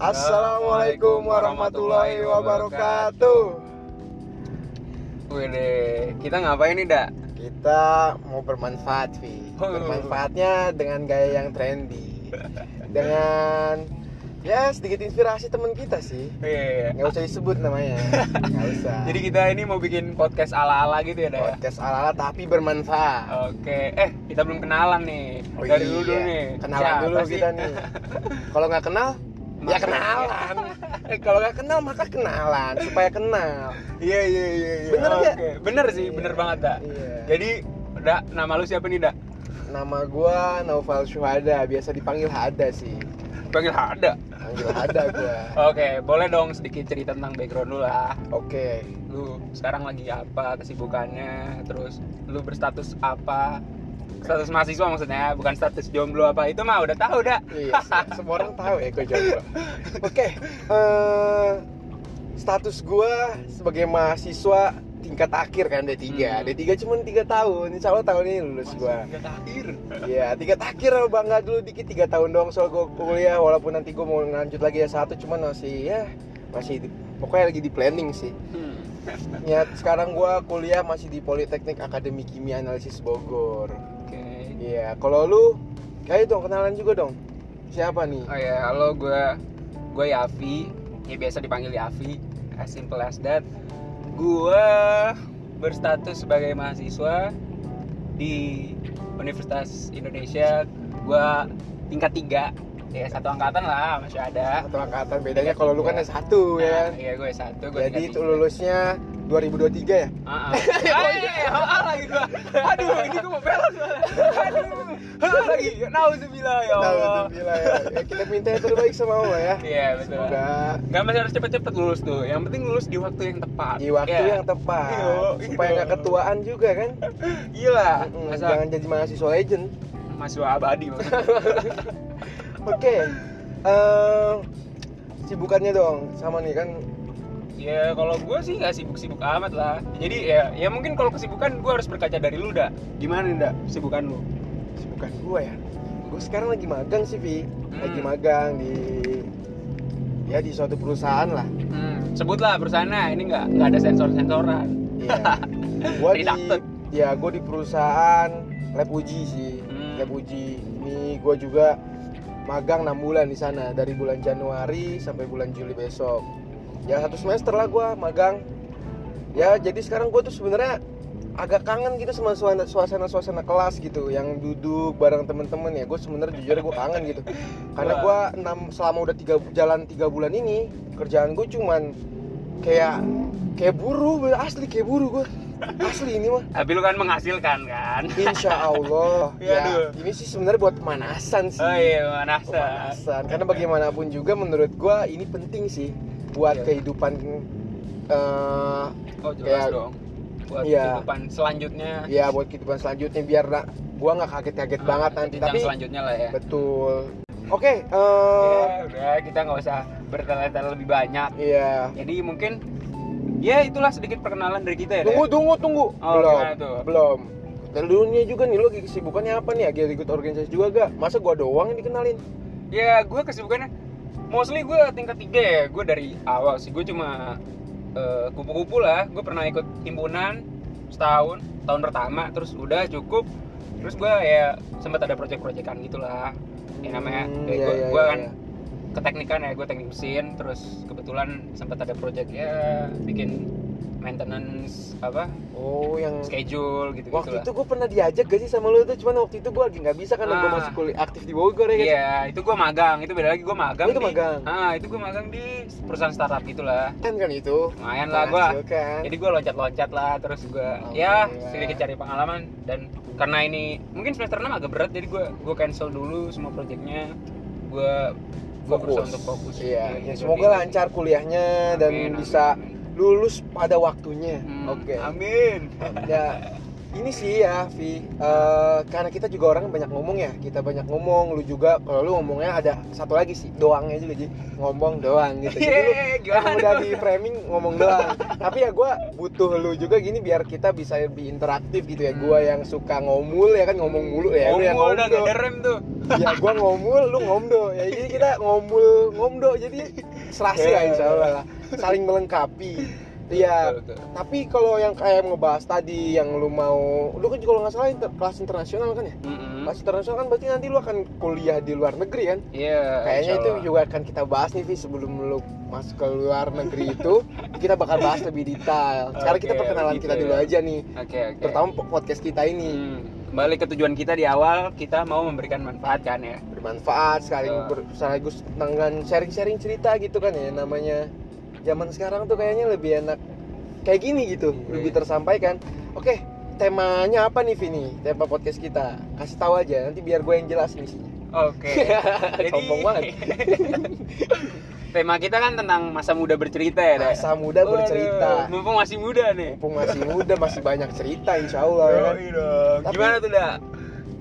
Assalamualaikum warahmatullahi wabarakatuh. Wede, kita ngapain nih, Dak? Kita mau bermanfaat, Vi. Oh. Bermanfaatnya dengan gaya yang trendy. Dengan ya sedikit inspirasi teman kita sih. Iya. Nggak usah disebut namanya. Nggak usah. Jadi kita ini mau bikin podcast ala-ala gitu ya, Dak? ya? podcast ala-ala tapi bermanfaat. Oke, eh kita belum kenalan nih. Oh Dari iya. dulu dulu nih. Kenalan Siapa dulu sih? kita nih. Kalau nggak kenal, ya kenalan. Eh, kalau nggak kenal maka kenalan supaya kenal. Iya, iya, iya, iya. Bener nggak? Oke, Bener sih, Iya. bener banget, Dak. Iya. Jadi, Dak, nama lu siapa nih, Dak? Nama gua Naufal Syuhada, biasa dipanggil Hada sih. Panggil Hada. Panggil Hada gua. Oke, boleh dong sedikit cerita tentang background lu lah. Oke. Lu sekarang lagi apa kesibukannya? Terus lu berstatus apa? Status mahasiswa maksudnya, bukan status jomblo apa itu mah udah tahu dah. Iya, se- semua orang tahu ya gue jomblo. Oke, eh, status gua sebagai mahasiswa tingkat akhir kan D3. Hmm. D3 cuma 3 tahun. Insya Allah tahun ini lulus gua. Udah akhir. Iya, tingkat akhir bangga dulu dikit 3 tahun dong soal gua kuliah walaupun nanti gua mau lanjut lagi ya satu cuman masih ya masih di- pokoknya lagi di planning sih. Hmm. Ya, sekarang gua kuliah masih di Politeknik Akademi Kimia Analisis Bogor. Iya, kalau lu kayak dong kenalan juga dong. Siapa nih? Oh ya, halo gue gue Yafi. Ya biasa dipanggil Yafi. As simple as that. Gue berstatus sebagai mahasiswa di Universitas Indonesia. Gue tingkat 3 ya satu angkatan lah masih ada Satu angkatan bedanya kalau lu kan S1 ya. Nah, iya gue satu gue Jadi itu lulusnya 2023 ya? Ah, ah. Lagi gua. Aduh, ini gua mau belok. Aduh, lagi. Nauzubillah ya Allah. bila ya. ya. Kita minta yang terbaik sama Allah ya. Iya, betul. Semoga Gak masih harus cepet-cepet lulus tuh. Yang penting lulus di waktu yang tepat. di waktu Ya. yang tepat Iya, supaya iya. nggak ketuaan juga kan. Gila. Mm, Masa Jangan jadi mahasiswa legend. mahasiswa abadi maksudnya. Oke. Eh, sibukannya dong sama nih kan Ya kalau gue sih nggak sibuk-sibuk amat lah. Jadi ya, ya mungkin kalau kesibukan gue harus berkaca dari lu dah. Gimana nih dah kesibukan lu? sibukan gua ya. Gue sekarang lagi magang sih, Vi. Lagi Hmm. magang di ya di suatu perusahaan lah. Hmm, sebutlah perusahaannya. Ini nggak nggak ada sensor-sensoran. Iya. gua di Redacted. ya gue di perusahaan lab uji sih. Hmm. Lab uji. Ini gue juga magang 6 bulan di sana dari bulan Januari sampai bulan Juli besok. Ya satu semester lah gue magang. Ya jadi sekarang gue tuh sebenarnya agak kangen gitu sama suasana suasana suasana kelas gitu yang duduk bareng temen-temen ya gue sebenarnya jujur gue kangen gitu karena gue enam selama udah tiga jalan tiga bulan ini kerjaan gue cuman kayak kayak buruh asli kayak buruh gue asli ini mah Tapi lu kan menghasilkan kan? Insya Allah Ya, ya, ini sih sebenarnya buat pemanasan sih Oh iya, mana pemanasan karena bagaimanapun juga menurut gua ini penting sih buat Iya. kehidupan eh Oh jelas Kayak- dong. Buat Iya. kehidupan selanjutnya. ya buat kehidupan selanjutnya biar na- gua nggak kaget-kaget Ah, banget nanti tapi selanjutnya lah ya. betul oke eh Ya, udah kita nggak usah bertele-tele lebih banyak. iya Jadi mungkin ya itulah sedikit perkenalan dari kita ya. tunggu Dek. tunggu tunggu Oh, belum tuh? belum dan dulunya juga nih lagi kesibukannya apa nih lagi ikut organisasi juga gak masa gua doang yang dikenalin Ya gue kesibukannya mostly gue tingkat tiga ya. Gue dari awal sih gue cuma eh, kupu-kupu lah. Gue pernah ikut himpunan setahun, tahun pertama terus udah cukup. Terus gue ya sempat ada project-projectan gitulah. Ya namanya Hmm, ya, gue iya, kan iya. Keteknikan ya gue teknik mesin terus kebetulan sempat ada project ya bikin maintenance apa oh yang schedule gitu gitu Waktu itu gue pernah diajak gak sih sama lu tuh, cuman waktu itu gue lagi nggak bisa karena gue Ah. masih kuliah aktif di Bogor ya kan? Iya, itu gue magang. Itu beda lagi gue magang. Oh, itu di, magang? Ah, itu gue magang di perusahaan startup gitulah. Kan kan itu. Lumayan lah gue. Menghasilkan. Jadi gue loncat-loncat lah, terus gue Oke, ya lah. sedikit cari pengalaman dan karena ini mungkin semester 6 agak berat, jadi gue gue cancel dulu semua projectnya. Gue berusaha untuk fokus. Iya, Kayak ya gitu. semoga lancar kuliahnya dan Amin, bisa amin. lulus pada waktunya. Hmm, Oke. Amin. Ya ini sih ya Vi. Eh, karena kita juga orang banyak ngomong ya. Kita banyak ngomong lu juga. Kalau lu ngomongnya ada satu lagi sih doangnya juga. Jadi ngomong doang gitu. Jadi lu emang udah di framing ngomong doang. Tapi ya gue butuh lu juga gini biar kita bisa lebih interaktif gitu ya. Hmm. gue yang suka ngomul ya kan ngomong mulu ya. Lu yang Ngomong udah ngomdo. gak ada rem tuh. ya gue ngomul lu ngomdo. Ya jadi kita ngomul ngomdo. Jadi serasi lah insya Allah lah. Saling melengkapi Iya, Betul, betul. tapi kalau yang kayak ngebahas tadi yang lu mau, lu kan kalau nggak salah inter- kelas internasional kan ya? Mm-mm. Kelas internasional kan berarti nanti lu akan kuliah di luar negeri kan? Iya. Kayaknya insya itu juga akan kita bahas nih Vi sebelum lu masuk ke luar negeri itu kita bakal bahas lebih detail. Sekarang kita Oke, perkenalan begitu kita ya. dulu aja nih, Oke oke. terutama podcast kita ini Hmm, Kembali ke tujuan kita di awal, kita mau memberikan manfaat kan ya. bermanfaat sekali Betul. ber- sekaligus dengan sharing-sharing cerita gitu kan ya namanya zaman sekarang tuh kayaknya lebih enak kayak gini gitu Iya. lebih tersampaikan oke temanya apa nih Vini tema podcast kita kasih tahu aja nanti biar gue yang jelasin isinya Oke. Jadi Sombong banget. tema kita kan tentang masa muda bercerita ya, masa muda Waduh, bercerita Mumpung masih muda nih. mumpung masih muda masih banyak cerita insya Allah ya kan Yoi dong. Tapi- Gimana tuh, Dak?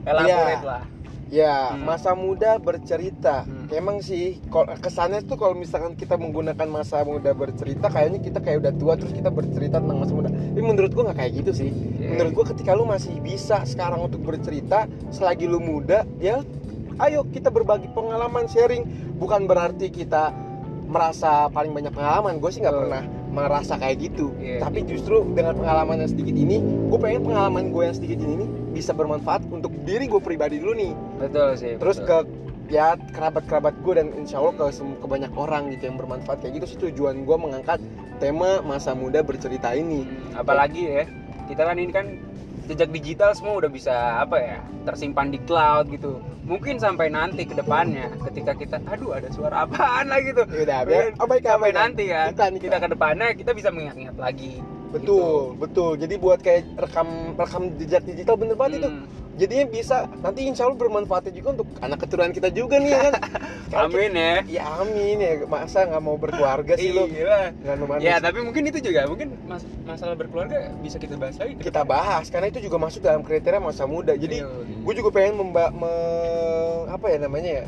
Elaborate Iya. lah. Ya, Hmm. masa muda bercerita. Hmm. Emang sih, kesannya tuh kalau misalkan kita menggunakan masa muda bercerita, kayaknya kita kayak udah tua terus kita bercerita tentang masa muda. Tapi menurut gua nggak kayak gitu sih. Iya. Menurut gua ketika lu masih bisa sekarang untuk bercerita, selagi lu muda, ya, ayo kita berbagi pengalaman, sharing. Bukan berarti kita merasa paling banyak pengalaman. Gue sih nggak pernah merasa kayak gitu. Iya. Tapi justru dengan pengalaman yang sedikit ini, gue pengen pengalaman gue yang sedikit ini nih bisa bermanfaat untuk diri gue pribadi dulu nih Betul sih. terus betul. ke ya kerabat-kerabat gue dan insya Allah ke, ke banyak orang gitu yang bermanfaat kayak gitu sih tujuan gue mengangkat tema masa muda bercerita ini apalagi ya kita kan ini kan jejak digital semua udah bisa apa ya tersimpan di cloud gitu. Mungkin sampai nanti ke depannya ketika kita aduh ada suara apaan lah gitu. Ya udah biar oh, baik sampai aman. nanti kan Iklan, kita iklan. ke depannya kita bisa mengingat-ingat lagi betul betul. Jadi buat kayak rekam rekam jejak digital bener banget itu. Hmm, jadinya bisa nanti insya Allah bermanfaatnya juga untuk anak keturunan kita juga nih ya kan? Amin ya. Ya amin ya. Masa nggak mau berkeluarga sih lo Iya. ya tapi mungkin itu juga. Mungkin mas- masalah berkeluarga bisa kita bahas lagi kita bahas karena itu juga masuk dalam kriteria masa muda. Jadi Iya. gue juga pengen memba me- apa ya namanya ya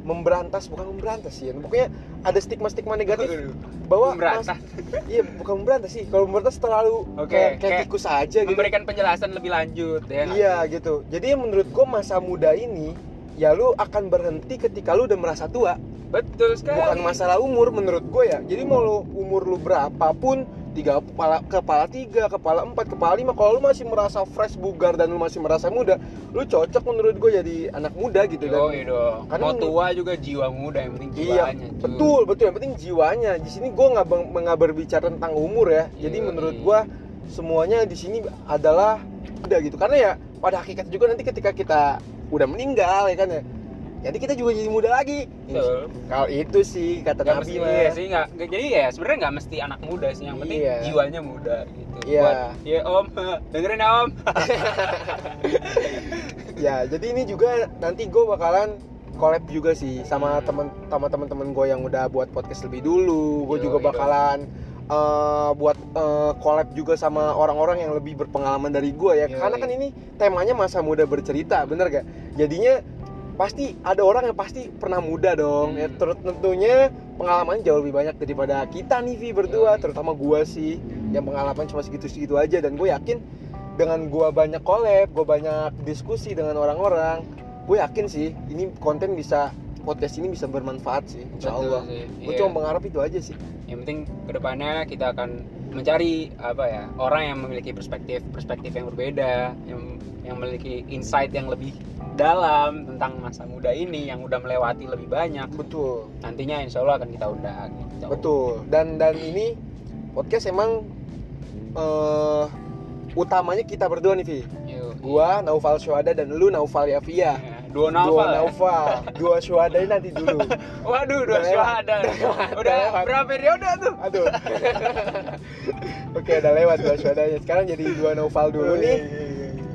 memberantas bukan memberantas sih ya pokoknya ada stigma-stigma negatif Aduh. bahwa Memberantas. mas- iya bukan memberantas sih kalau memberantas terlalu Oke, kayak, kayak kayak tikus aja gitu. memberikan penjelasan lebih lanjut ya. Iya gitu. Jadi menurut gue masa muda ini ya lu akan berhenti ketika lu udah merasa tua. Betul sekali. bukan masalah umur menurut gue ya. Jadi mau lu umur lu berapapun tiga kepala kepala tiga kepala empat kepala lima kalau lu masih merasa fresh bugar dan lu masih merasa muda lu cocok menurut gue jadi anak muda gitu dan Yoi dong. Karena Mau tua juga jiwa muda yang penting Iya, jiwanya. cuy. betul, betul. Yang penting jiwanya. Di sini gue nggak nggak berbicara tentang umur ya. Jadi Iya, menurut iya. gue semuanya di sini adalah udah gitu. Karena ya pada hakikatnya juga nanti ketika kita udah meninggal ya kan ya. Jadi kita juga jadi muda lagi. Kalau itu sih kata Nggak Nabi mesti mah. iya sih nggak- jadi ya sebenarnya nggak mesti anak muda sih yang penting Iya. jiwanya muda gitu. Iya. Buat, ya om dengerin ya om. Ya, jadi ini juga nanti gue bakalan collab juga sih sama Hmm. temen sama teman-teman gue yang udah buat podcast lebih dulu. Gue juga bakalan eh, buat eh, collab juga sama orang-orang yang lebih berpengalaman dari gue ya. Karena kan ini temanya masa muda bercerita, bener gak? Jadinya pasti ada orang yang pasti pernah muda dong. Hmm. Ya, tentunya pengalamannya jauh lebih banyak daripada kita nih Vi berdua, terutama gue sih yang pengalaman cuma segitu-segitu aja dan gue yakin dengan gue banyak collab, gue banyak diskusi dengan orang-orang, gue yakin sih ini konten bisa podcast ini bisa bermanfaat sih, insya Betul Allah. sih, Gue iya. cuma mengharap itu aja sih. Yang penting ke depannya kita akan mencari apa ya orang yang memiliki perspektif perspektif yang berbeda, yang yang memiliki insight yang lebih dalam tentang masa muda ini yang udah melewati lebih banyak. Betul, Nantinya insya Allah akan kita undang. Gitu. betul. Dan dan ini podcast emang eh utamanya kita berdua nih Vi. Yuk. Gua Naufal Syuhada dan lu Naufal Yafia. Ya, dua Dua Naufal. ya? Naufal, dua Syuhada ini nanti dulu. Waduh, dua syuhada. Udah udah lewat. berapa periode tuh? Aduh. Oke, udah lewat dua Syuhadanya. Sekarang jadi dua Naufal dulu nih.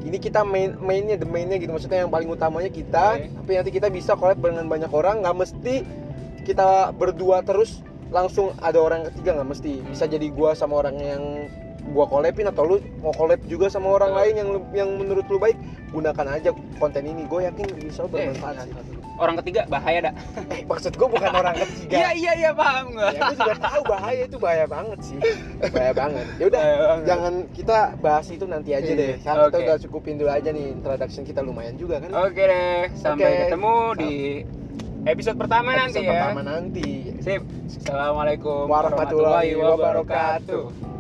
Ini kita main mainnya the mainnya gitu. Maksudnya yang paling utamanya kita. Oke. tapi nanti kita bisa collab dengan banyak orang. Nggak mesti kita berdua terus langsung ada orang ketiga. Nggak mesti. Bisa jadi gua sama orang yang gua collabin atau lu mau collab juga sama orang lain yang yang menurut lu baik gunakan aja konten ini. Gue yakin bisa bermanfaat sih orang ketiga bahaya dah eh, maksud gue bukan orang ketiga. Iya iya iya paham gua. Ya gue juga tahu bahaya itu bahaya banget sih. Bahaya banget. Ya udah jangan kita bahas itu nanti aja Iya, deh. sekarang kita oke. udah cukupin dulu aja nih introduction kita lumayan juga kan? Oke deh sampai Oke. ketemu di episode pertama nanti Episode ya. pertama nanti. Sip. Assalamualaikum Warahmatullahi wabarakatuh.